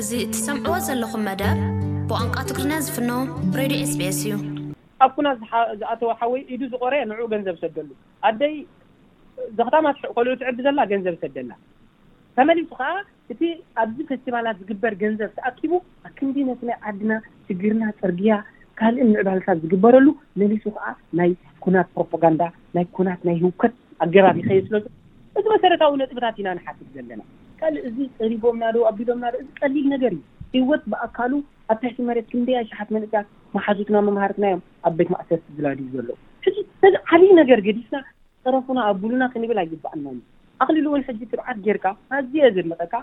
እዚ እትሰምዕዎ ዘለኹም መደብ ብቋንቋ ትግርኛ ዝፍኖ ሬድዮ ኤስቢኤስ እዩ። ኣብ ኩናት ዝኣተወ ሓወይ ኢዱ ዝቆረየ ንዑ ገንዘብ ሰደሉ ኣደይ ዘኽታማት ቆልዑ ትዕቢ ዘላ ገንዘብ ሰደላ ተመሊሱ ከኣ እቲ ኣብዚ ፈስቲቫላት ዝግበር ገንዘብ ተኣኪቡ ኣክንዲ ነቲ ናይ ዓድና ሽግርና ጽርግያ ካልእን ምዕባለታት ዝግበረሉ መሊሱ ከኣ ናይ ኩናት ፕሮፖጋንዳ ናይ ኩናት ናይ ህውከት ኣገባብ ይኸይድ ስለዝኾነ እዚ መሰረታዊ ነጥብታት ኢና ንሓትት ዘለና ካልእ እዚ ጸሪጎምና ዶ ኣቢሎምና ዶ እዚ ቀሊል ነገር እዩ ህይወት ብኣካሉ ኣብ ትሕቲ መሬት ክንደይ ኣሽሓት መንእሰያት መሓዙትና መምሃርትና እዮም ኣብ ቤት ማእሰርቲ ዝላድዩ ዘለዉ ሕጂ ነዚ ዓቢ ነገር ገዲፍና ተረፉና ኣብሉና ክንብል ኣይግበኣናን እዩ። ኣኽሊሉ ውን ሕጂ ትብዓት ጌርካ ኣዝየ ዘድንቐካ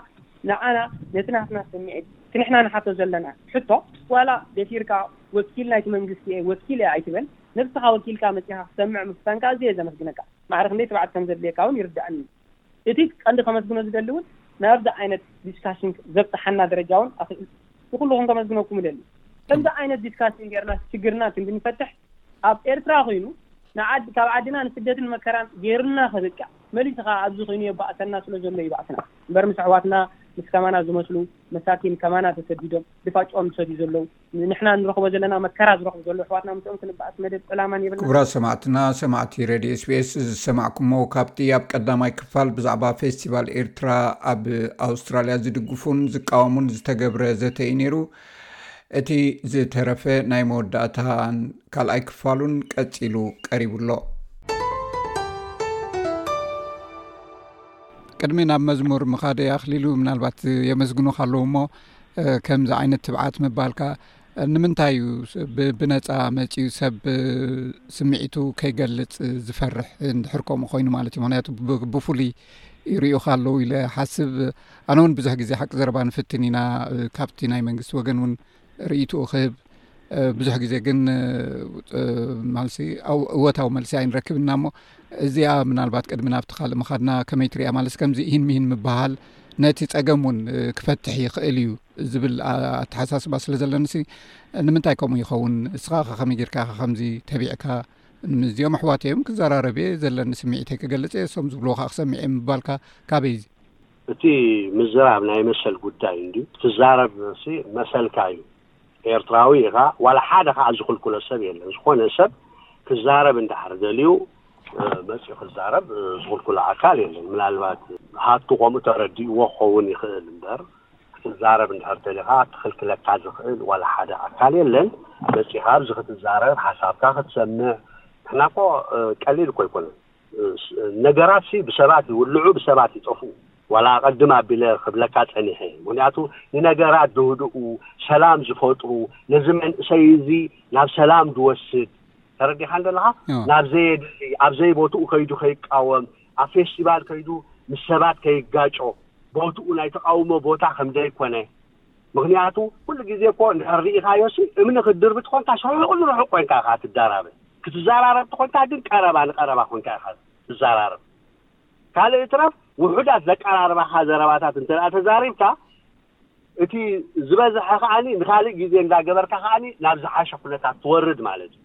ንዓና ነቲ ናትና ስምዒት እቲ ንሕና ንሓቶ ዘለና ሕቶ ዋላ ደፊርካ ወኪል ናይቲ መንግስቲ እየ ወኪል እየ ኣይትበል ነብስኻ ወኪልካ መጺኻ ክትሰምዕ ምፍታንካ ኣዝየ ዘመስግነካ ማዕረ ክንደይ ትብዓት ከም ዘድልየካ ውን ይርደኣኒ እዩ። እቲ ቀንዲ ከመስግኖ ዝደሊ ውን ናብዚ ዓይነት ዲስካሽን ዘብጽሓና ደረጃ ውን ንኹሉኹም ከመስግነኩም እደሊ። ከምዚ ዓይነት ዲስካሽን ጌርና ሽግርና ክንዲ ንፈትሕ ኣብ ኤርትራ ኮይኑ ንዓዲ ካብ ዓድና ንስደትን መከራን ጌሩና ከብቅዕ መሊሱ ከኣ ኣብዚ ኮይኑ የባእሰና ስለ ዘሎ ይባእስና እምበር ምስ ኣሕዋትና ምስ ከማና ዝመስሉ መሳኪን ከማና ተሰዲዶም ድፋጭኦም ዝሰድዩ ዘለዉ ንሕና ንረኽቦ ዘለና መከራ ዝረኽቡ ዘለዉ ኣሕዋትና ምስኦም ክንባእስ መደብ ዕላማን የብልናን። ክቡራት ሰማዕትና ሰማዕቲ ሬድዮ SBS እዚ ዝሰማዕኩሞ ካብቲ ኣብ ቀዳማይ ክፋል ብዛዕባ ፌስቲቫል ኤርትራ ኣብ ኣውስትራልያ ዝድግፉን ዝቃወሙን ዝተገብረ ዘተ እዩ ኔሩ። እቲ ዝተረፈ ናይ መወዳእታን ካልኣይ ክፋሉን ቀፂሉ ቀሪቡ ኣሎ ቅድሚ ናብ መዝሙር ምካደ ኣክሊሉ ምናልባት የመስግኑ ካለዉ እሞ ከምዚ ዓይነት ትብዓት ምባልካ ንምንታይ እዩ ብነፃ መፅኡ ሰብ ስምዒቱ ከይገልፅ ዝፈርሕ እንድሕር ከምኡ ኮይኑ ማለት እዩ ምክንያቱ ብፍሉይ ይርዩካ ኣለዉ ኢለ ሓስብ ኣነ እውን ብዙሕ ግዜ ሓቂ ዘረባ ንፍትን ኢና ካብቲ ናይ መንግስቲ ወገን እውን ርእይትኡ ክህብ ብዙሕ ግዜ ግን ማልሲ እወታዊ መልሲ ኣይንረክብ እና እሞ እዚኣ ምናልባት ቅድሚ ናብቲ ካልእ ምካድና ከመይ ትሪያ ማለሲ ከምዚ እሂን ምሂን ምበሃል ነቲ ፀገም እውን ክፈትሕ ይኽእል እዩ ዝብል ኣተሓሳስባ ስለ ዘለኒ ሲ ንምንታይ ከምኡ ይኸውን እስኻ ከከመይ ጌርካ ካ ከምዚ ተቢዕካ ምዚኦም ኣሕዋት እዮም ክዘራረብ እየ ዘለኒ ስምዒተይ ክገልፅ እየ ሶም ዝብልዎ ካ ክሰምዕ እየ ምባልካ ካበይ እቲ ምዝራብ ናይ መሰል ጉዳይ እንድዩ ክትዛረብሲ መሰልካ እዩ ኤርትራዊ ኢኻ ዋላ ሓደ ካኣ ዝኽልክሎ ሰብ የለን ዝኾነ ሰብ ክዛረብ እንድሕር ደልዩ መጽዩ ክዛረብ ዝኽልክሎ ኣካል የለን ምናልባት ሃብቱ ከምኡ ተረዲእዎ ክኸውን ይኽእል እምበር ክትዛረብ እንድሕር ደሊኻ ክኽልክለካ ዝኽእል ዋላ ሓደ ኣካል የለን መጺኻ ኣብዚ ክትዛረብ ሓሳብካ ክትሰምዕ ንሕና እኮ ቀሊል እኮ ኣይኮነን ነገራትሲ ብሰባት ይውልዑ ብሰባት ይጠፍኡ ዋላ ኣቀድም ኣቢለ ክብለካ ጸኒሐ ምክንያቱ ንነገራት ዘህድኡ ሰላም ዝፈጥሩ ነዚ መንእሰይ እዚ ናብ ሰላም ዝወስድ ተረዲኻን ዘለኻ ናብ ዘየድሊ ኣብ ዘይቦትኡ ከይዱ ከይቃወም ኣብ ፌስቲቫል ከይዱ ምስ ሰባት ከይጋጮ ቦትኡ ናይ ተቃውሞ ቦታ ከም ዘይኮነ ምኽንያቱ ኩሉ ግዜ እኮ እንድሕር ርኢኻዮሲ እምኒ ክትድርቢ ተኾንካ ሸሒቑ ንርሑቕ ኮይንካ ኢኻ ትዳራበ ክትዛራረብ ተኾንካ ግን ቀረባ ንቀረባ ኮንካ ኢኻ ትዛራረብ ካልእ ይትረፍ ውሑዳት ዘቃራርባኻ ዘረባታት እንተ ተዛሪብካ እቲ ዝበዝሐ ከኣኒ ንኻልእ ግዜ እንዳ ገበርካ ከኣኒ ናብ ዝሓሸ ኩነታት ትወርድ ማለት እዩ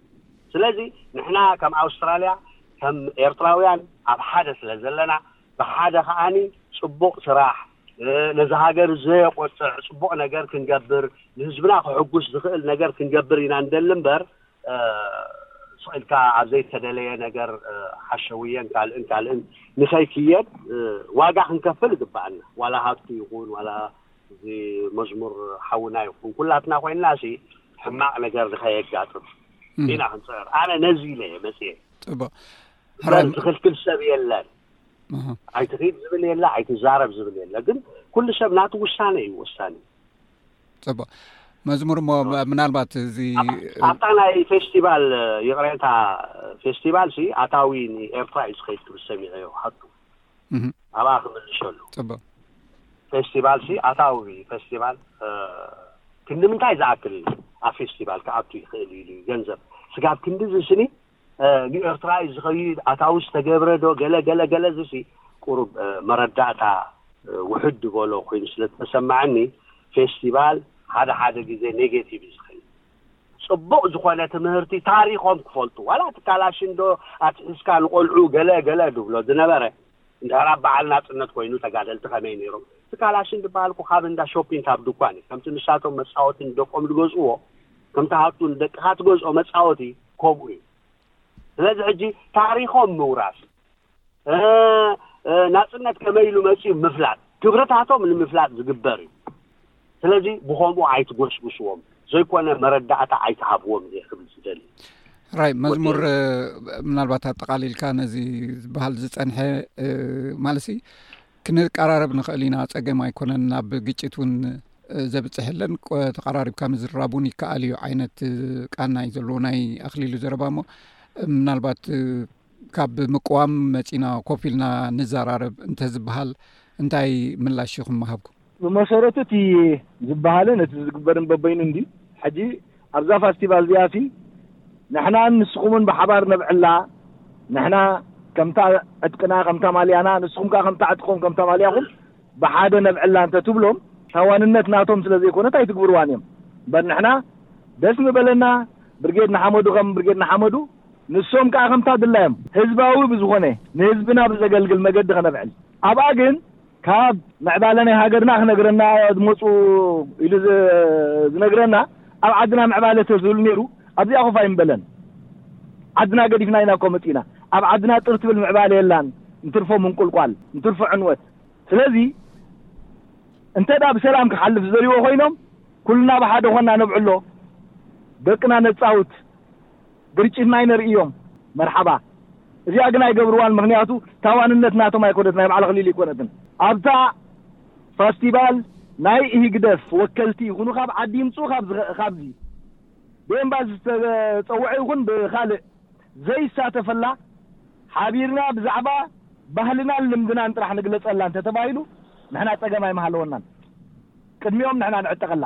ስለዚ ንሕና ከም ኣውስትራልያ ከም ኤርትራውያን ኣብ ሓደ ስለ ዘለና ብሓደ ከኣኒ ጽቡቅ ስራሕ ነዛ ሃገር ዘየቆጥዕ ጽቡቅ ነገር ክንገብር ንህዝብና ከሕጉስ ዝኽእል ነገር ክንገብር ኢና ንደሊ እምበር ስቅ ኢልካ ኣብ ዘይተደለየ ነገር ሓሸውየን ካልእን ካልእን ንኸይክየድ ዋጋ ክንከፍል ይግበኣና ዋላ ሃብቲ ይኹን ዋላ እዚ መዝሙር ሓውና ይኹን ኩላትና ኮይንና ሲ ሕማቅ ነገር ንኸየጋጥም ኢና ክንጽዕር ኣነ ነዚ ኢለ እየ መጽየ ጽቡቅ ሕራይ ዝኽልክል ሰብ የለን ኣሃ። ኣይትኺድ ዝብል የለ ኣይትዛረብ ዝብል የለ ግን ኩሉ ሰብ ናቱ ውሳነ እዩ ወሳኒ ጽቡቅ መዝሙር እሞ ምናልባት እዚ ኣብታ ናይ ፌስቲቫል ይቕሬታ ፌስቲቫል ሲ ኣታዊ ንኤርትራ እዩ ዝኸይድ ክብል ሰሚዐዮ ሓቱ እህ፣ ኣብኣ ክምልሸሉ ጽቡቅ ፌስቲቫል ሲ ኣታዊ ፌስቲቫል እ፣ ክንዲ ምንታይ ዝኣክል ኣብ ፌስቲቫል ክኣቱ ይኽእል ኢሉ እዩ ገንዘብ ስጋብ ክንዲ ዝስኒ ንኤርትራ እዩ ዝኸይድ ኣታዊ ዝተገብረ ዶ ገለ ገለ ገለ እዚሲ ቁሩብ መረዳእታ ውሕድ ዝበሎ ኮይኑ ስለ ዝተሰመዐኒ ፌስቲቫል ሓደ ሓደ ግዜ ኔጌቲቭ እዩ ዝኸይድ ጽቡቕ ዝኾነ ትምህርቲ ታሪኾም ክፈልጡ ዋላ እቲ ካላሽን ዶ ኣትሒዝካ ንቆልዑ ገለ ገለ ድብሎ ዝነበረ እንድሕር ኣብ በዓል ናጽነት ኮይኑ ተጋደልቲ ከመይ ነይሮም እቲ ካላሽን ዝበሃል እኮ ካብ እንዳ ሾፒንግ ካብ ድኳን እዩ ከምቲ ንሳቶም መጻወቲ ንደቆም ዝገዝእዎ ከምቲ ሃብቱ ንደቅኻ ትገዝኦ መጻወቲ ከምኡ እዩ ስለዚ ሕጂ ታሪኾም ምውራስ ናጽነት ከመይ ኢሉ መጽዩ ምፍላጥ ክብርታቶም ንምፍላጥ ዝግበር እዩ ስለዚ ብኸምኡ ኣይትጎስጉስዎም ዘይኮነ መረዳእታ ኣይትሃብዎም እየ ክብል ዝደል ራይ መዝሙር ምናልባት ኣጠቃሊልካ ነዚ ዝበሃል ዝፀንሐ ማለት ክንቃራረብ ንኽእል ኢና ፀገም ኣይኮነን ናብ ግጭት እውን ዘብፅሕ የለን ተቀራሪብካ ምዝርራብ እውን ይከኣል እዩ ዓይነት ቃና እዩ ዘለዎ ናይ ኣክሊሉ ዘረባ እሞ ምናልባት ካብ ምቅዋም መፂና ኮፍ ኢልና ንዘራረብ እንተዝበሃል እንታይ ምላሽ ኢኹም ምሃብኩም ብመሰረቱ እቲ ዝበሃልን እቲ ዝግበርን በበይኑ እንድዩ። ሕጂ ኣብዛ ፋስቲቫል እዚኣሲ ንሕናን ንስኹምን ብሓባር ነብዕላ፣ ንሕና ከምታ ዕጥቅና ከምታ ማልያና ንስኹም ከኣ ከምታ ዕጥቅኹም ከምታ ማልያኹም ብሓደ ነብዕላ እንተ ትብሎም እታ ዋንነት ናቶም ስለ ዘይኮነት ኣይትግብርዋን እዮም። እምበር ንሕና ደስ ምበለና ብርጌድ ንሓመዱ ከም ብርጌድ ንሓመዱ ንሶም ከኣ ከምታ ድላዮም ህዝባዊ ብዝኾነ ንህዝብና ብዘገልግል መገዲ ከነብዕል ኣብኣ ግን ካብ ምዕባለ ናይ ሃገርና ክነግረና ዝመጹ ኢሉ ዝነግረና ኣብ ዓድና ምዕባለ ተዝህሉ ነይሩ ኣብዚኣ ኮፍ ኣይምበለን ዓድና ገዲፍና ኢና እኮ መጺእና ኣብ ዓድና ጥር ትብል ምዕባለ የላን እንትርፎ ምንቁልቋል እንትርፎ ዕንወት ስለዚ እንተዳ ብሰላም ክሓልፍ ዝደልዎ ኮይኖም ኩልና ብሓደ ኮና ነብዕሎ ደቅና ነጻውት ግርጭትና ኣይነርእዮም መርሓባ እዚኣ ግን ኣይገብርዋን ምኽንያቱ ታዋንነት ናቶም ኣይኮነት ናይ ባዕላ ክሊል ኣይኮነትን ኣብታ ፋስቲቫል ናይ ኢህግደፍ ወከልቲ ይኹኑ ካብ ዓዲ ይምጽኡ ካብዚ ብኤምባሲ ዝተጸውዐ ይኹን ብኻልእ ዘይሳተፈላ ሓቢርና ብዛዕባ ባህልናን ልምድናን ጥራሕ ንግለጸላ እንተተባሂሉ ንሕና ጸገም ኣይምሃለወናን ቅድሚኦም ንሕና ንዕጠቐላ።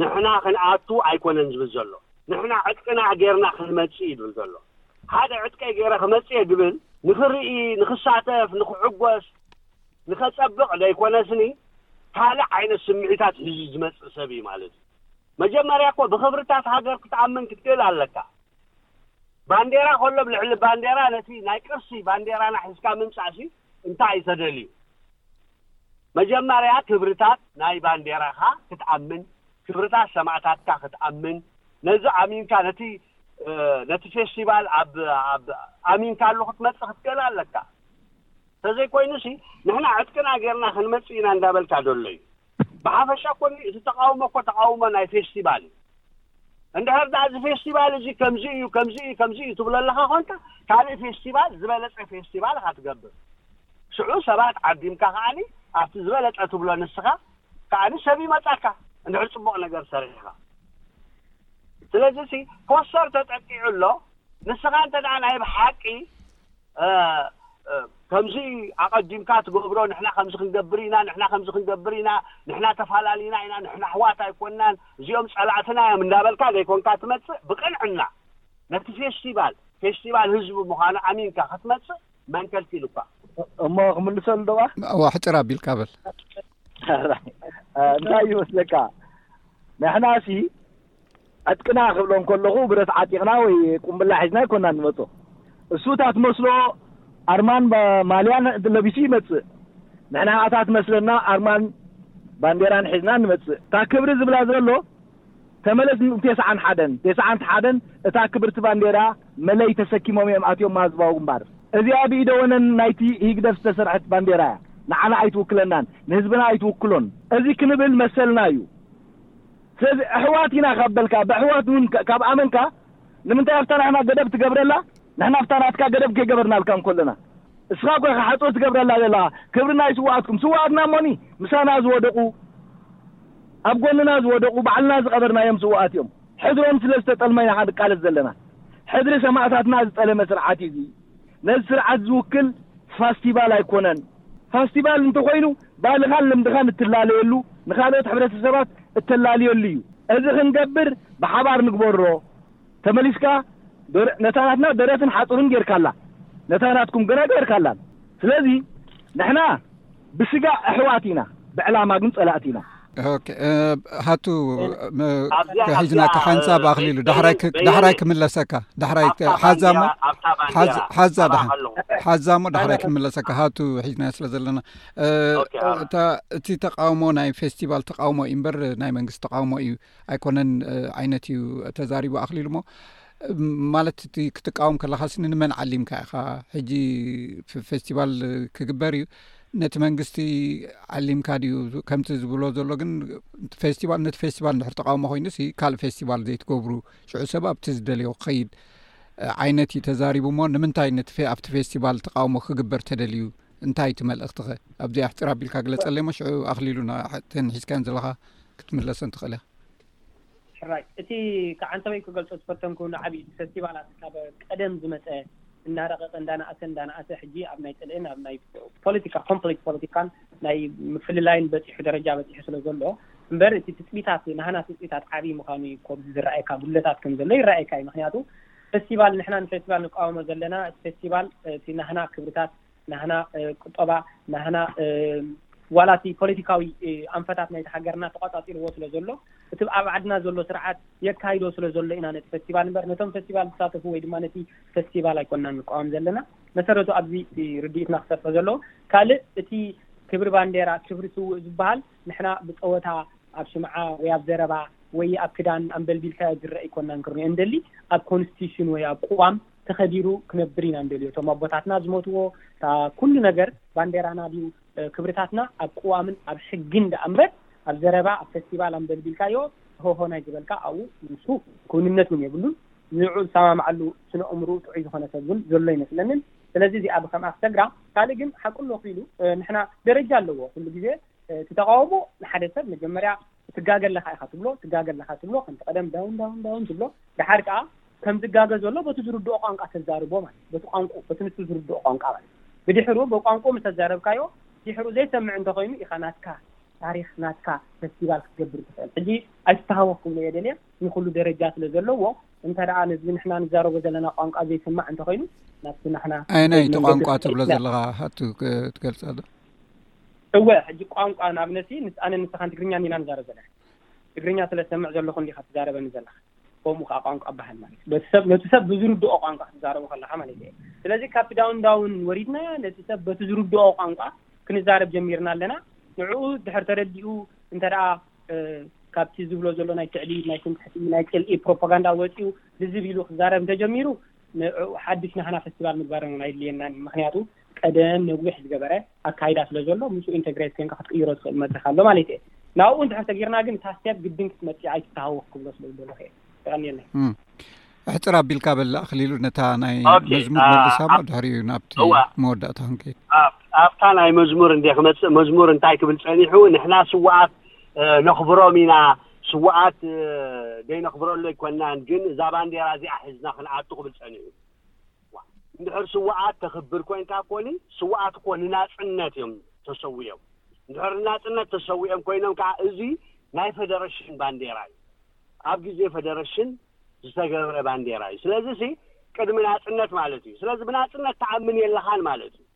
ንሕና ክንኣቱ ኣይኮነን ዝብል ዘሎ ንሕና ዕጥቅና ጌርና ክንመጽእ እዩ ዝብል ዘሎ ሓደ ዕጥቀይ ጌረ ክመጽእ እየ ዝብል ንኽርኢ ንኽሳተፍ ንኽዕጎስ ንኸጸብቕ ዘይኮነስኒ ካልእ ዓይነት ስምዒታት ሒዙ ዝመጽእ ሰብ እዩ ማለት እዩ መጀመርያ እኮ ብኽብርታት ሃገር ክትኣምን ክትክእል ኣለካ ባንዴራ ከሎ ኣብ ልዕሊ ባንዴራ ነቲ ናይ ቅርሲ ባንዴራና ሒዝካ ምምጻእሲ እንታይ እዩ ተደልዩ መጀመርያ ክብርታት ናይ ባንዴራኻ ክትኣምን ክብርታት ሰማእታትካ ክትኣምን ነዚ ኣሚንካ ነቲ ነቲ ፌስቲቫል ኣብ ኣብ ኣሚንካሉ ክትመጽእ ክትክእል ኣለካ ተዘይኮይኑሲ ንሕና ዕጥቅና ጌርና ክንመጽእ ኢና እንዳበልካ ደሎ እዩ ብሓፈሻ እኮ እቲ ተቓውሞ እኮ ተቓውሞ ናይ ፌስቲቫል እዩ። እንድሕር ደኣ እዚ ፌስቲቫል እዚ ከምዚ እዩ ከምዚ እዩ ከምዚ እዩ ትብለለኻ ኮንካ ካልእ ፌስቲቫል ዝበለጸ ፌስቲቫል ኢኻ ትገብር። ሽዑ ሰባት ዓዲምካ ከኣ ኣብቲ ዝበለጸ ትብሎ ንስኻ ከኣ ሰብ ይመጻካ እንድሕር ጽቡቕ ነገር ሰሪሕኻ። ስለዚሲ ፖስተር ተጠቂዑ ኣሎ ንስኻ እንተ ደኣ ናይ ብሓቂ። ከምዚ ኣቐዲምካ ትገብሮ ንሕና ከምዚ ክንገብር ኢና ንሕና ከምዚ ክንገብር ኢና ንሕና ተፋላሊና ኢና ንሕና ኣሕዋት ኣይኮናን እዚኦም ጸላእትና እዮም እንዳበልካ ዘይኮንካ ትመጽእ ብቅንዕና ነቲ ፌስቲቫል ፌስቲቫል ህዝቢ ምዃኑ ኣሚንካ ክትመጽእ መን ከልኪሉካ እሞ ክምልሰሉ ዶባ እዋ ሕጭር ኣቢልካ በል እንታይ ይመስለካ ንሕናሲ ዕጥቅና ክብሎ እንከለኹ ብረት ዓጢቕና ወይ ቁምብላ ሒዝና ኣይኮናን ንመጾ። እሱ እታ ትመስሎ ኣርማን ማልያን ለቢሱ ይመጽእ። ንሕና ከኣ እታ ትመስለና ኣርማን ባንዴራን ሒዝና ንመጽእ። እታ ክብሪ ዝብላ ዘሎ ተመለስ ን ቴስዓን ሓደን፣ ቴስዓን ሓደን እታ ክብርቲ ባንዴራ መለይ ተሰኪሞም እዮም ኣትዮማ ህዝባዊ ግንባር። እዚኣ ብኢደወነን ናይቲ ሂግደፍ ዝተሰርሐት ባንዴራ እያ። ንዓና ኣይትውክለናን፣ ንህዝብና ኣይትውክሎን። እዚ ክንብል መሰልና እዩ። ስለዚ ኣሕዋት ኢና ካብ በልካ ብኣሕዋት ውን ካብ ኣመንካ ንምንታይ ኣብታ ናሕና ገደብ ትገብረላ ንሕና ኣብታ ናትካ ገደብ ከይገበርናልካ እንኮለና እስኻ ኮይካ ሓጹር ትገብረላ ዘለኻ ክብሪ ናይ ስውኣትኩም ስውኣትና እሞኒ ምሳና ዝወደቁ ኣብ ጎንና ዝወደቁ ባዕልና ዝቀበርናዮም ስውኣት እዮም ሕድሮም ስለ ዝተጠልመ ኢና ንቃለስ ዘለና ሕድሪ ሰማእታትና ዝጠለመ ስርዓት እዩ እዚ ነዚ ስርዓት ዝውክል ፋስቲቫል ኣይኮነን ፋስቲቫል እንተኮይኑ ባህልኻን ልምድኻን እትላለየሉ፣ ንኻልኦት ሕብረተሰባት እተላልየሉ እዩ። እዚ ክንገብር ብሓባር ንግበሮ። ተመሊስካ ዶር ነታ ናትና ደረትን ሓጹርን ጌርካላ፣ ነታ ናትኩም ግን ኣይገበርካላን። ስለዚ ንሕና ብስጋ ኣሕዋት ኢና፣ ብዕላማ ግን ጸላእቲ ኢና። ሃቱ ሒዝናካ ሓንሳብ ኣኽሊሉ ዳሕራይ ክምለሰካ ዳሕራይ ሓዛሞ ሓዛ ዳ ሓዛሞ ዳሕራይ ክምለሰካ ሃቱ ሒዝናዮ ስለ ዘለና እታ እቲ ተቃውሞ ናይ ፌስቲቫል ተቃውሞ እዩ እምበር ናይ መንግስቲ ተቃውሞ እዩ ኣይኮነን ዓይነት እዩ ተዛሪቡ ኣኽሊሉ ሞ ማለት እቲ ክትቃወም ከለካ ስኒ ንመን ዓሊምካ ኢኻ ሕጂ ፌስቲቫል ክግበር እዩ ነቲ መንግስቲ ዓሊምካ ድዩ ከምቲ ዝብሎ ዘሎ ግን ፌስቲቫል ነቲ ፌስቲቫል ንድሕር ተቃውሞ ኮይኑ ካልእ ፌስቲቫል ዘይትገብሩ ሽዑ ሰብ ኣብቲ ዝደልዮ ክኸይድ ዓይነት እዩ ተዛሪቡ እሞ ንምንታይ ነ ኣብቲ ፌስቲቫል ተቃውሞ ክግበር ተደልዩ እንታይ እቲ መልእኽቲ ኸ ኣብዚ ኣሕፂር ኣቢልካ ግለፀለይ ሞ ሽዑ ኣኽሊሉና ተንሒዝካዮን ዘለካ ክትምለሰን ትኽእል እያ ሕራይ እቲ ክዓንተበይ ክገልጾ ዝፈተንኩ ንዓቢ ፈስቲቫላት ካብ ቀደም ዝመጸ እናረቐቐ እንዳነኣሰ እንዳነኣሰ ሕጂ ኣብ ናይ ጽልእን ኣብ ናይ ፖለቲካ ኮምፕሊት ፖለቲካን ናይ ምፍልላይን በጺሑ ደረጃ በጺሑ ስለ ዘሎ እምበር እቲ ትጽቢታት ናህና ትጽቢታት ዓቢ ምዃኑ እዩ እኮ ኣብዚ ዝረኣየካ ጉድለታት ከም ዘሎ ይረኣየካ እዩ ምክንያቱ ፈስቲቫል ንሕና ንፈስቲቫል ንቃወሞ ዘለና እቲ ፈስቲቫል እቲ ናህና ክብርታት ናህና ቁጠባ ናህና ዋላ እቲ ፖለቲካዊ ኣንፈታት ናይቲ ሃገርና ተቋጻጺርዎ ስለ ዘሎ እቲ ኣብ ዓድና ዘሎ ስርዓት የካይዶ ስለ ዘሎ ኢና ነቲ ፈስቲቫል እምበር ነቶም ፈስቲቫል ዝሳተፉ ወይ ድማ ነቲ ፈስቲቫል ኣይኮንና ንቃወም ዘለና መሰረቱ ኣብዚ ርድኢትና ክሰፍሑ ዘለዎ ካልእ እቲ ክብሪ ባንዴራ ክብሪ ስውእ ዝበሃል ንሕና ብጸወታ ኣብ ሽምዓ ወይ ኣብ ዘረባ ወይ ኣብ ክዳን ኣንበልቢልካዮ ዝረእ ኣይኮንናን ክርንዮ እንደሊ ኣብ ኮንስቲቱሽን ወይ ኣብ ቅዋም ተኸቢሩ ክነብር ኢና ንደልዮ። እቶም ኣቦታትና ዝሞትዎ እታ ኩሉ ነገር ባንዴራና ድዩ ክብርታትና ኣብ ቅዋምን ኣብ ሕግን ደኣ እምበር ኣብ ዘረባ ኣብ ፈስቲቫል ኣንበልቢልካዮ ሆሆ ናይ ዝበልካ ኣብኡ ንሱ ክውንነት እውን የብሉን። ንዕኡ ዝሰማምዓሉ ስነ-ኣእምሩኡ ጥዑይ ዝኾነ ሰብ እውን ዘሎ ኣይመስለንን። ስለዚ እዚኣ ብከምኣ ክሰግራ። ካልእ ግን ሓቁ ኣሎ ክኢሉ ንሕና ደረጃ ኣለዎ ኩሉ ግዜ እቲ ተቓውሞ ንሓደ ሰብ መጀመርያ ትጋገ ኣለኻ ኢኻ ትብሎ ትጋገ ኣለኻ ትብሎ ከምቲ ቀደም ዳውን ዳውን ዳውን ትብሎ ደሓር ከኣ ከም ዝጋገ ዘሎ በቲ ዝርድኦ ቋንቃ ተዛርቦ ማለት በቲ ቋንቁ በቲ ንሱ ዝርድኦ ቋንቃ ማለት ብድሕሩ በቋንቁ ምስ ኣዛረብካዮ ድሕሩ ዘይሰምዕ እንተ ኮይኑ ኢካ ናትካ ታሪክ ናትካ ፈስቲቫል ክትገብር ትክእል ሕጂ ኣይትተሃወክ ክብሎ እየ ደልየ ንኩሉ ደረጃ ስለ ዘለዎ እንተ ነዚ ንሕና ንዛረቦ ዘለና ቋንቃ ዘይስማዕ እንተ ኮይኑ ናብቲ ናህና ኣየናይ እቲ ቋንቋ ትብሎ ዘለካ ሃቱ ክትገልጸ ዶ እወ ሕጂ ቋንቋ ንኣብነት ምስ ኣነ ንስካን ትግርኛ ኒና ንዛረብ ዘለና ትግርኛ ስለ ዝሰምዕ ዘለኩ እንዲካ ትዛረበኒ ዘለካ ከምኡ ከኣ ቋንቋ ኣባህል ማለት እዩ በቲ ሰብ ነቲ ሰብ ብዝርድኦ ቋንቋ ክትዛረቦ ከለካ ማለት እየ ስለዚ ካብቲ ዳውን ዳውን ወሪድና ነቲ ሰብ በቲ ዝርድኦ ቋንቋ ክንዛረብ ጀሚርና ኣለና ንዕኡ ድሕር ተረዲኡ እንተ ደኣ ካብቲ ዝብሎ ዘሎ ናይ ትዕቢድ ናይ ትምክሕቲ ናይ ጽልኢ ፕሮፓጋንዳ ወጺኡ ልዝብ ኢሉ ክዛረብ እንተጀሚሩ ንዕኡ ሓድሽ ናህና ፈስቲቫል ምግባር ውን ኣይድልየናን ምክንያቱ ቀደም ነዊሕ ዝገበረ ኣካይዳ ስለ ዘሎ ምስኡ ኢንተግሬት ኮንካ ክትቅይሮ ትኽእል መድረኽ ኣሎ ማለት እየ። ናብኡ እንድሕር ተጊርና ግን እታ ስቴፕ ግድን ክትመጽእ ኣይትተሃወኽ ክብሎ ስለ ዝደለኹ እየ። የቐንየለይ። ኣሕጽር ኣቢልካ በል ኣኽሊሉ ነታ ናይ መዝሙር መልሳ እሞ ድሕሪኡ ናብቲ መወዳእታ ክንከይድ። ኣብታ ናይ መዝሙር እንደ ክመጽእ መዝሙር እንታይ ክብል ጸኒሑ ንሕና ስዋኣት ነኽብሮም ኢና ስዋኣት ዘይነኽብረሉ ኣይኮናን ግን እዛ ባንዴራ እዚኣ ሒዝና ክንኣቱ ክብል ጸኒሑ ዋእ እንድሕር ስውኣት ተኽብር ኮንካ ኮኒ ስውኣት እኮ ንናጽነት እዮም ተሰዊኦም እንድሕር ንናጽነት ተሰዊኦም ኮይኖም ከኣ እዚ ናይ ፈደረሽን ባንዴራ እዩ ኣብ ግዜ ፈደረሽን ዝተገብረ ባንዴራ እዩ ስለዚሲ ቅድሚ ናጽነት ማለት እዩ ስለዚ ብናጽነት ትኣምን የለኻን ማለት እዩ።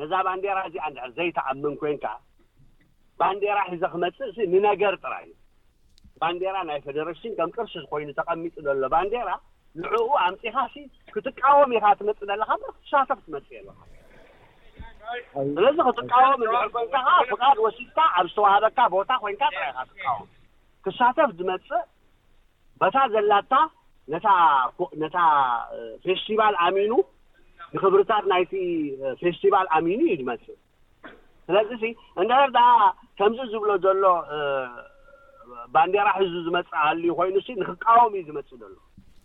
ነዛ ባንዴራ እዚኣ እንድሕር ዘይትኣምን ኮይንካ ባንዴራ ሒዘ ክመጽእሲ ንነገር ጥራይ እዩ። ባንዴራ ናይ ፈደረሽን ከም ቅርሲ ኮይኑ ተቐሚጡ ዘሎ ባንዴራ ንዕኡ ኣምጺኻሲ ክትቃወም ኢኻ ትመጽእ ዘለኻ እምበር ክትሳተፍ ትመጽእ የለኻን። ስለዚ ክትቃወም እንድሕር ኮይንካ ከኣ ፍቓድ ወሲድካ ኣብ ዝተዋህበካ ቦታ ኮይንካ ጥራይ ኢኻ ክትቃወም። ክሳተፍ ዝመጽእ በታ ዘላታ ነታ ነታ ፌስቲቫል ኣሚኑ ንኽብርታት ናይቲ ፌስቲቫል ኣሚኑ እዩ ዝመጽእ ስለዚ ሲ እንድሕር ደኣ ከምዚ ዝብሎ ዘሎ ባንዴራ ሒዙ ዝመጽእ ሃልዩ ኮይኑ ሲ ንኽቃወም እዩ ዝመጽእ ዘሎ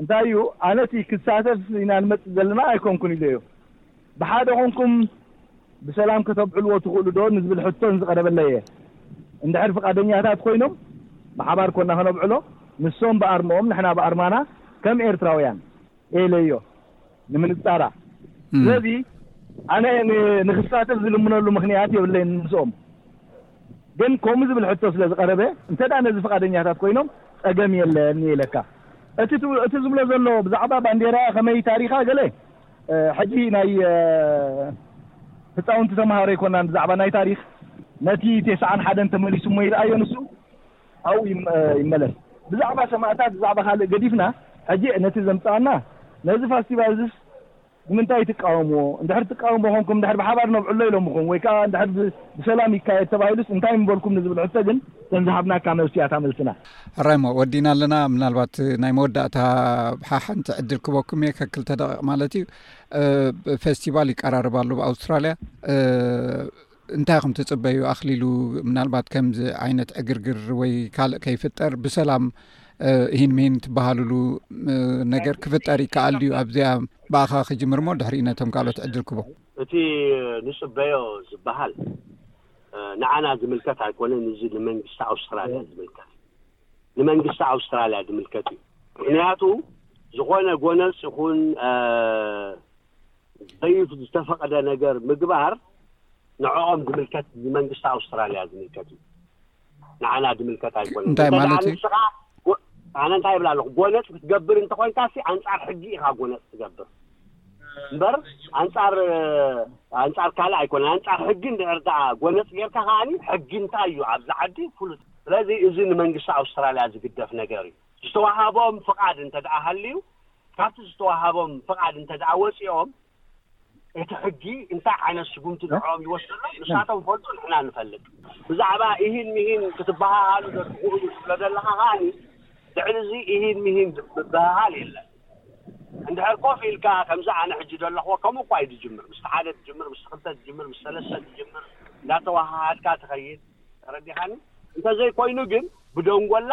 እንታይ እዩ ኣነቲ ክሳተፍ ኢና ንመጽእ ዘለና ኣይኮንኩን ኢለዮ። ብሓደ ኮንኩም ብሰላም ከተብዕልዎ ትኽእሉ ዶ ንዝብል ሕቶ ንዝቐረበለይ እየ እንድሕር ፍቓደኛታት ኮይኖም ብሓባር ኮና ከነብዕሎ ንሶም ብኣርምኦም ንሕና ብኣርማና ከም ኤርትራውያን ኤለዮ። ንምንጻራ ስለዚ ኣነ ንክሳተፍ ዝልምነሉ ምክንያት የብለይን ምስኦም ግን ከምኡ ዝብል ሕቶ ስለ ዝቀረበ እንተ ነዚ ፍቃደኛታት ኮይኖም ጸገም የለን እየ ኢለካ እቲ እቲ ዝብሎ ዘሎ ብዛዕባ ባንዴራ ከመይ ታሪኻ ገለ ሕጂ ናይ ህፃውንቲ ተምሃሮ ኣይኮናን ብዛዕባ ናይ ታሪክ ነቲ ቴስዓን ሓደን ተመሊሱ እሞ ይርኣዮ ንሱ ኣብኡ ይመለስ ብዛዕባ ሰማእታት ብዛዕባ ካልእ ገዲፍና ሕጂ ነቲ ዘምጻኣና ነዚ ፋስቲቫል እዚስ ንምንታይ ትቃወምዎ እንድሕር ትቃወምዎ ኮንኩም እንድሕር ብሓባር ነብዕሎ ኢሎምኹም ወይ ከኣ እንድሕር ብሰላም ይካየድ ተባሂሉስ እንታይ ምበልኩም ንዝብል ሕቶ ግን እተን ዝሃብናካ መልሲ እያ እታ መልስና ሕራይሞ ወዲና ኣለና ምናልባት ናይ መወዳእታ ሓሓንቲ ዕድል ክበኩም እየ ከክልተ ደቂቕ ማለት እዩ ፌስቲቫል ይቀራርብ ኣሎ ብኣውስትራልያ እንታይ ኢኹም ትፅበዩ? ኣኽሊሉ ምናልባት ከምዚ ዓይነት ዕግርግር ወይ ካልእ ከይፍጠር ብሰላም እሂን ምሂን ትበሃልሉ ነገር ክፍጠር ይከኣል ድዩ? ኣብዚኣ ብኣኻ ክጅምር እሞ ድሕሪኡ ነቶም ካልኦት ዕድል ክቦ። እቲ ንፅበዮ ዝበሃል ንዓና ዝምልከት ኣይኮነን፣ እዚ ንመንግስቲ ኣውስትራልያ ዝምልከት ንመንግስቲ ኣውስትራልያ ዝምልከት እዩ። ምክንያቱ ዝኾነ ጎነፅ ይኹን ዘይፍ ዝተፈቕደ ነገር ምግባር ንዕኦም ዝምልከት ንመንግስቲ ኣውስትራልያ ዝምልከት እዩ ንዓና ዝምልከት ኣይኮነን እንታይ ማለት እዩ ንስኻ ጎ- ኣነ እንታይ ይብል ኣለኹ ጎነፅ ክትገብር እንተኾንካ ሲ ኣንፃር ሕጊ ኢኻ ጎነፅ ትገብር እምበር ኣንፃር ኣንፃር ካልእ ኣይኮነን ኣንፃር ሕጊ እንድሕር ደኣ ጎነፅ ጌርካ ከዓኒ ሕጊ እንታይ እዩ ኣብዚ ዓዲ ፍሉጥ ስለዚ እዚ ንመንግስቲ ኣውስትራልያ ዝግደፍ ነገር እዩ ዝተዋሃቦም ፍቓድ እንተድኣ ሃልዩ፣ ካብቲ ዝተዋሃቦም ፍቓድ እንተድኣ ወጺኦም፣ እቲ ሕጊ እንታይ ዓይነት ስጉምቲ ንዕኦም ይወስደሎም ንሳቶም ይፈልጡ ንሕና ንፈልጥ። ብዛዕባ ኢሂን ሚሂን ክትበሃሃሉ ዶ ትኽእሉ ትብሎ ዘለኻ ከኣ ልዕሊ እዚ ኢሂን ሚሂን ዝብህሃል የለን። እንድሕር ኮፍ ኢልካ ከምዚ ኣነ ሕጂ ዘለኽዎ ከምኡ እኳ እዩ ዝጅምር ምስቲ ሓደ ትጅምር ምስቲ ክልተ ትጅምር ምስ ሰለስተ ትጅምር እንዳተወሃሃድካ ትኸይድ ተረዲኻኒ እንተዘይኮይኑ ግን ብደንጎላ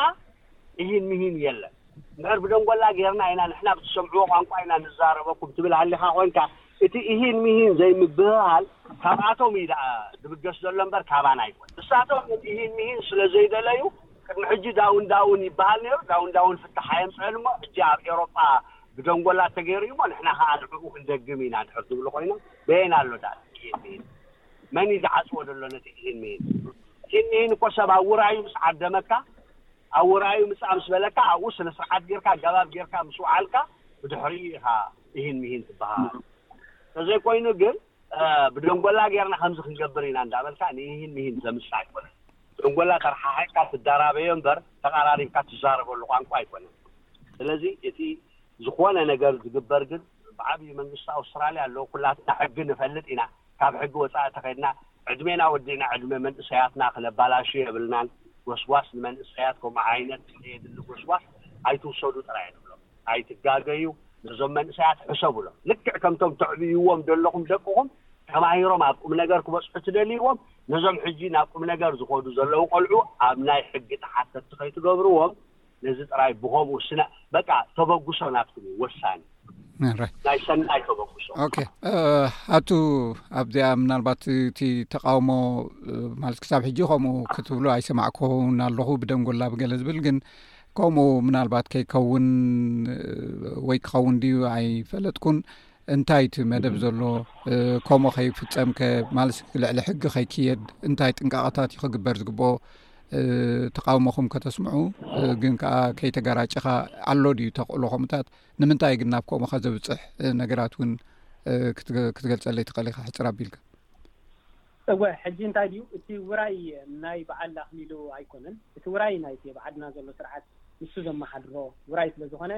እሂን ምሂን የለን እንድሕር ብደንጎላ ጌርና ኢና ንሕና ብትሰምዕዎ ቋንቋ ኢና ንዛረበኩም ትብል ሃሊኻ ኮንካ እቲ እሂን ምሂን ዘይምብህሃል ካብኣቶም እዩ ደኣ ዝብገስ ዘሎ እምበር ካባና ኣይኮነን ንሳቶም ነቲ እሂን ምሂን ስለ ዘይደለዩ ቅድሚ ሕጂ ዳውን ዳውን ይብሃል ኔሩ ዳውን ዳውን ፍታሕ ኣየምጽእን እሞ ሕጂ ኣብ ኤሮጳ ብደንጎላ ተገይሩ እዩ እሞ ንሕና ከኣ ንዕኡ ክንደግም ኢና እንድሕር ዝብሉ ኮይኖም በየን ኣሎ ደኣ እቲ እሂን ምሂን መን እዩ ዝዓጽዎ ዘሎ ነቲ ኪንሚን? ኪንሚን እኮ ሰብ ኣብ ውራዩ ምስ ዓደመካ፣ ኣብ ውራዩ ምጻእ ምስ በለካ፣ ኣብኡ ስነስርዓት ጌርካ ኣገባብ ጌርካ ምስ ወዓልካ ብድሕሪኡ ኢኻ ኢሂን ሚሂን ትበሃል። እንተዘይኮይኑ ግን ብደንጎላ ጌርና ከምዚ ክንገብር ኢና እንዳበልካ ንኢሂን ሚሂን ዘምጽእ ኣይኮነን። ደንጎላ ተረሓሒቕካ ትደራበዮ እምበር ተቐራሪብካ ትዛረበሉ ቋንቋ ኣይኮነን። ስለዚ እቲ ዝኾነ ነገር ዝግበር ግን ብዓብዩ መንግስቲ ኣውስትራልያ ኣሎ፣ ኩላትና ሕጊ ንፈልጥ ኢና። ካብ ሕጊ ወጻኢ ተኸድና ዕድሜና ወዲእና ዕድመ መንእሰያትና ክነባላሹ የብልናን ጎስጓስ ንመንእሰያት ከምኡ ዓይነት ንዘየድሊ ጎስጓስ ኣይትውሰዱ ጥራይ እየ ዝብሎም ኣይትጋገዩ ነዞም መንእሰያት ሕሰቡሎም ልክዕ ከምቶም ተዕብይዎም ዘለኹም ደቅኹም ተማሂሮም ኣብ ቁምነገር ክበጽሑ ትደልይዎም ነዞም ሕጂ ናብ ቁምነገር ዝኸዱ ዘለዉ ቆልዑ ኣብ ናይ ሕጊ ተሓተቲ ከይትገብርዎም ነዚ ጥራይ ብኸምኡ ስነ በቃ ተበግሶ ናትኩም እዩ ወሳኒ ናይ ሰናይ ተበግሶ ኦኬ ኣቱ ኣብዚኣ ምናልባት እቲ ተቃውሞ ማለት ክሳብ ሕጂ ከምኡ ክትብሉ ኣይሰማዕኩን ኣለኹ ብደንጎላ ብገለ ዝብል ግን ከምኡ ምናልባት ከይከውን ወይ ክኸውን ድዩ ኣይፈለጥኩን እንታይ እቲ መደብ ዘሎ ከምኡ ከይፍፀምከ ማለት ልዕሊ ሕጊ ከይክየድ እንታይ ጥንቃቐታት እዩ ክግበር ዝግብኦ ተቃውሞኹም ከተስምዑ ግን ከዓ ከይተጋራጭኻ ኣሎ ድዩ ተኽእሎ ከምኡታት ንምንታይ ግን ናብ ከምኡካ ዘብፅሕ ነገራት እውን ክትገልፀለይ ትኽእል ኢካ ሕፅር ኣቢልካ እወ ሕጂ እንታይ ድዩ እቲ ውራይ ናይ በዓል ኣክሊሉ ኣይኮነን እቲ ውራይ ናይቲ ኣብ ዓድና ዘሎ ስርዓት ንሱ ዘመሓድሮ ውራይ ስለ ዝኾነ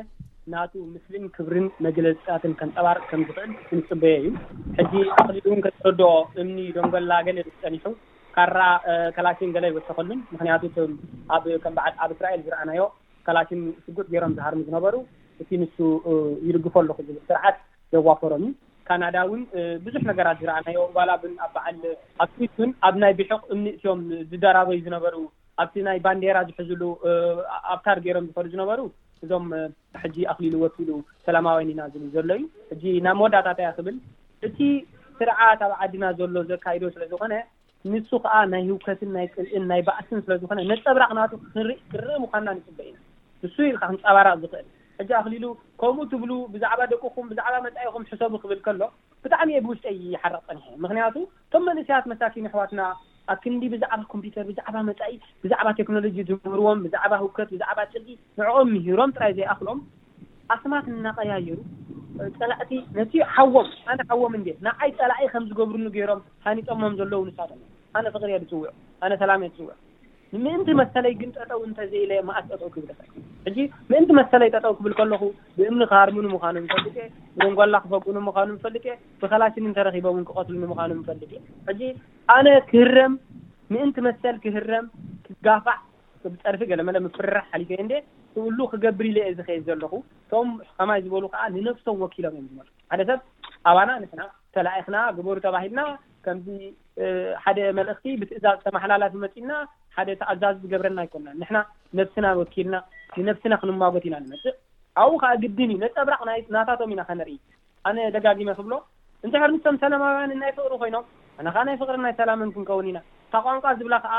ናቱ ምስልን ክብርን መግለፅታትን ከንፀባርቅ ከም ዝኽእል ክንፅበዮ እዩ ሕጂ ኣክሊሉ እውን ከተረድኦ እምኒ ደንጎላ ገለ ጸኒሑ ካራ ከላሽን ገለ ኣይወሰኸሉን ምኽንያቱ እቶም ኣብ ከም በዓል ኣብ እስራኤል ዝረኣናዮ ከላሽን ሽጉጥ ጌሮም ዝሃርሙ ዝነበሩ እቲ ንሱ ይድግፎ ኣለኹ ዝብል ስርዓት ዘዋፈሮም እዩ ካናዳ ውን ብዙሕ ነገራት ዝረኣናዮ ዋላ ብ ኣብ በዓል ኣብ ስዊስ ውን ኣብ ናይ ብሑቕ እምኒ እትዮም ዝደራበዩ ዝነበሩ ኣብቲ ናይ ባንዴራ ዝሕዝሉ ኣብታር ጌሮም ዝኸዱ ዝነበሩ እዞም ሕጂ ኣኽሊሉ ወኪሉ ሰላማውያን ኢና ዝብል ዘሎ እዩ። ሕጂ ናብ መወዳእታ እንታይ እየ ክብል እቲ ስርዓት ኣብ ዓድና ዘሎ ዘካይዶ ስለ ዝኾነ ንሱ ከኣ ናይ ህውከትን ናይ ጽልእን ናይ ባእስን ስለ ዝኾነ ነጸብራቕ ናቱ ክንርኢ ምዃንና ንጽበ ኢና። ንሱ እዩ ክንጻባረቕ ዝኽእል። ሕጂ ኣኽሊሉ ከምኡ ትብሉ ብዛዕባ ደቅኹም ብዛዕባ መጻኢኹም ሕሰቡ ክብል ከሎ ብጣዕሚ እየ ብውሽጠይ ይሓርቕ ጸኒሐ ምኽንያቱ እቶም መንእሰያት መሳኪን የሕዋትና ኣብ ክንዲ ብዛዕባ ኮምፒተር ብዛዕባ መጻኢ ብዛዕባ ተክኖሎጂ ዝምህርዎም ብዛዕባ ህውከት ብዛዕባ ጽልኢ ንዕኦም ምሂሮም ጥራይ ዘይኣኽሎም ኣስማት እናቀያየሩ ጸላእቲ ነቲ ሓዎም ኣነ ሓዎም እንድየ ንዓይ ጸላኢ ከም ዝገብሩኒ ጌሮም ሃኒጾሞም ዘለዉ ንሳቶም እዮም ኣነ ፍቅሪ እየ ዝጽውዕ ኣነ ሰላም እየ ዝጽውዕ ምእንቲ መሰለይ ግን ጠጠው እንተዘይ ኢለ መኣስ ጠጠው ክብል ይኽእል ሕጂ ምእንቲ መሰለይ ጠጠው ክብል ከለኹ ብእምኒ ክሃርሙኒ ምዃኖም ይፈልጥ እየ ብደንጓላ ክፈጉኑ ምዃኖም ይፈልጥ እየ ብኸላሽን እንተረኺቦምን ክቐትሉኒ ምዃኖም ይፈልጥ እየ። ሕጂ ኣነ ክህረም ምእንቲ መሰል ክህረም ክጋፋዕ ብጸርፊ ገለመለ ምፍርራሕ ሓሊፈ እንዴ ክእሉ ክገብር ኢለ እየ ዝኸይድ ዘለኹ። እቶም ከማይ ዝበሉ ከኣ ንነብሶም ወኪሎም እዮም ዝመጹ። ሓደ ሰብ ኣባና ንሕና ተላኢኽና ግበሩ ተባሂልና ከምዚ ሓደ መልእኽቲ ብትእዛዝ ተመሓላላፊ መጺኡና ሓደ ተኣዛዚ ዝገብረና ኣይኮናን። ንሕና ነብስና ወኪልና ንነብስና ክንሟጎት ኢና ንመጽእ። ኣብኡ ከኣ ግድን እዩ ነጸብራቕ ናታቶም ኢና ከነርኢ። ኣነ ደጋጊመ ክብሎ እንድሕር ንሶም ሰላማውያንን ናይ ፍቅሪ ኮይኖም ኣነ ከኣ ናይ ፍቅርን ናይ ሰላምን ክንከውን ኢና እታ ቋንቋ ዝብላ ከኣ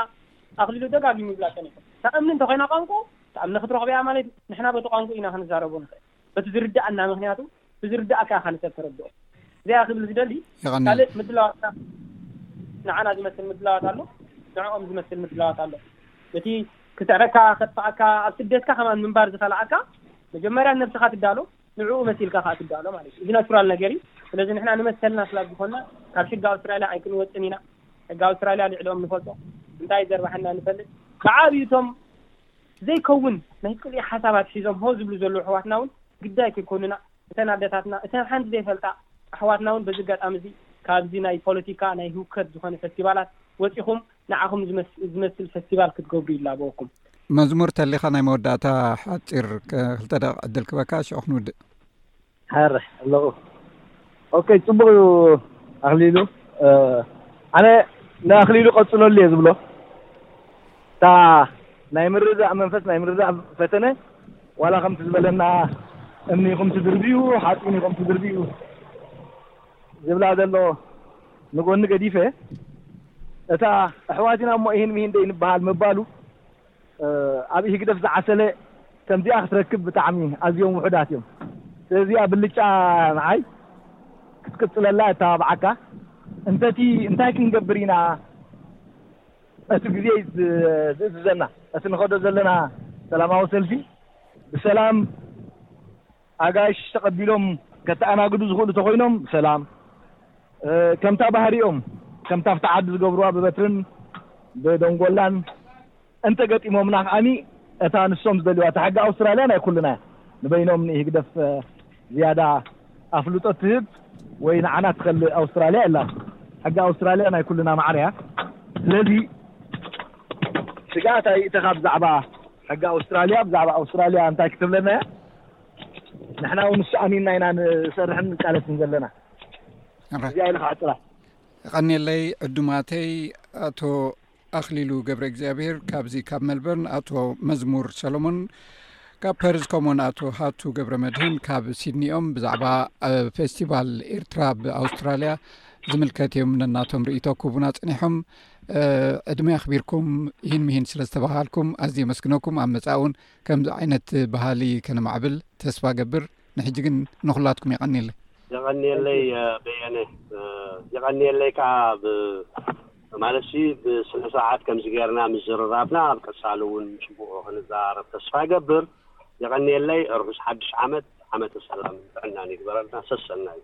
ኣክሊሉ ደጋጊሙ ይብላ ጸኒሑ ተእምኒ እንተኮይና ቋንቁኡ ትኣምኒ ክትረክቦ እያ ማለት እዩ ንሕና በቲ ቋንቁኡ ኢና ክንዛረቦ ንክእል በቲ ዝርደኣና ምክንያቱ ብዝርደኣካ ኢካ ንሰብ ተረድኦ እዚኣ ክብል ዝደሊ ካልእ ምድላዋትና ንዓና ዝመስል ምድላዋት ኣሎ ንዕኦም ዝመስል ምድላዋት ኣሎ ነቲ ክስዕረካ ከጥፍኣካ ኣብ ስደትካ ከማን ምንባር ዝከልኣካ መጀመርያ ንነብስካ ትዳሎ ንዕኡ መሲልካ ከኣ ትዳሎ ማለት እዩ። እዚ ናቹራል ነገር እዩ። ስለዚ ንሕና ንመሰልና ስላብ ዝኾንና ካብ ሕጊ ኣውስትራልያ ኣይክንወጽእን ኢና። ሕጊ ኣውስትራልያ ልዕሊኦም ንፈልጦ። እንታይ ዘርባሓና ንፈልጥ። ብዓቢኡ እቶም ዘይከውን ናይ ጽልኢ ሓሳባት ሒዞም ሆ ዝብሉ ዘለዉ ኣሕዋትና እውን ግዳይ ከይኮኑና። እተን ኣደታትና እተን ሓንቲ ዘይፈልጣ ኣሕዋትና እውን በዚ ኣጋጣሚ እዚ ካብዚ ናይ ፖለቲካ ናይ ህውከት ዝኾነ ፈስቲቫላት ወጺኹም ንዓኹም ዝመስል ፈስቲቫል ክትገብሩ ይላበወኩም። መዝሙር ተሊኻ ናይ መወዳእታ ሓጺር ክልተ ደቂቕ ዕድል ክበካ ሽዑ ክንውድእ። ሓርሕ ኣለኹ ኦከይ ጽቡቕ እዩ ኣኽሊሉ ኣነ ንኣኽሊሉ ቀጽለሉ እየ ዝብሎ እታ ናይ ምርዳእ መንፈስ ናይ ምርዳእ ፈተነ ዋላ ከምቲ ዝበለና እምኒ ኢኹም ትድርብዩ ሓፂን ኢኹም ትድርብዩ ዝብላ ዘሎ ንጎኒ ገዲፈ እታ ኣሕዋት ኢና እሞ ኢሂን ሚሂን ደይንበሃል ምባሉ ኣብ ኢህግደፍ ዝዓሰለ ከምዚኣ ክትረክብ ብጣዕሚ ኣዝዮም ውሑዳት እዮም ስለዚ እዚኣ ብልጫ ንዓይ ክትቅጽለላ የተባብዓካ እንተቲ እንታይ ክንገብር ኢና እቲ ግዜ ዝእዝዘና እቲ ንኸዶ ዘለና ሰላማዊ ሰልፊ ብሰላም ኣጋይሽ ተቐቢሎም ከተኣናግዱ ዝኽእሉ ተኾይኖም ሰላም ከምታ ባህሪኦም ከምታ ኣብቲ ዓዲ ዝገብርዋ ብበትርን ብደንጎላን እንተገጢሞምና ከኣ እታ ንሶም ዝደልዩዋ እታ ሕጊ ኣውስትራልያ ናይ ኩልና እያ ንበይኖም ንኢህግደፍ ዝያዳ ኣፍልጦ እትህብ ወይ ንዓና ትኸልእ ኣውስትራልያ የላን ሕጊ ኣውስትራልያ ናይ ኩልና ማዕረ እያ ስለዚ ስግኣት ኣይእተኻ ብዛዕባ ሕጊ ኣውስትራልያ ብዛዕባ ኣውስትራልያ እንታይ ክትብለና እያ? ንሕና እውን ንሱ ኣሚንና ኢና ንሰርሕን ንቃለስን ዘለና። እዚኣ ኢለ ክዓፅላ። ቐኔለይ ዕዱማተይ ኣቶ ኣኽሊሉ ገብረ እግዚኣብሄር ካብዚ ካብ መልበርን ኣቶ መዝሙር ሰሎሞን ካብ ፐርዝ ከምኡን ኣቶ ሃቱ ገብረ መድህን ካብ ሲድኒ ኦም ብዛዕባ ፌስቲቫል ኤርትራ ብኣውስትራልያ ዝምልከት እዮም ነናቶም ርእቶ ክቡና ፅኒሖም ዕድመ ኣኽቢርኩም ይህን ምሂን ስለ ዝተባሃልኩም ኣዝ የመስግነኩም ኣብ መፃእ እውን ከምዚ ዓይነት ባህሊ ከነማዕብል ተስፋ ገብር ንሕጂ ግን ንኩላትኩም የቀኒለ የቀኒየለይ በየነ የቀኒየለይ ከዓ ማለት ሲ ብስነ ስርዓት ከምዚ ገርና ምዝርራብና ኣብ ቀፃሊ እውን ፅቡቅ ክንዛረብ ተስፋ ገብር የቀኒየለይ ርሑስ ሓዱሽ ዓመት ዓመተ ሰላም ጥዕናን ይግበረልና ሰሰና እዩ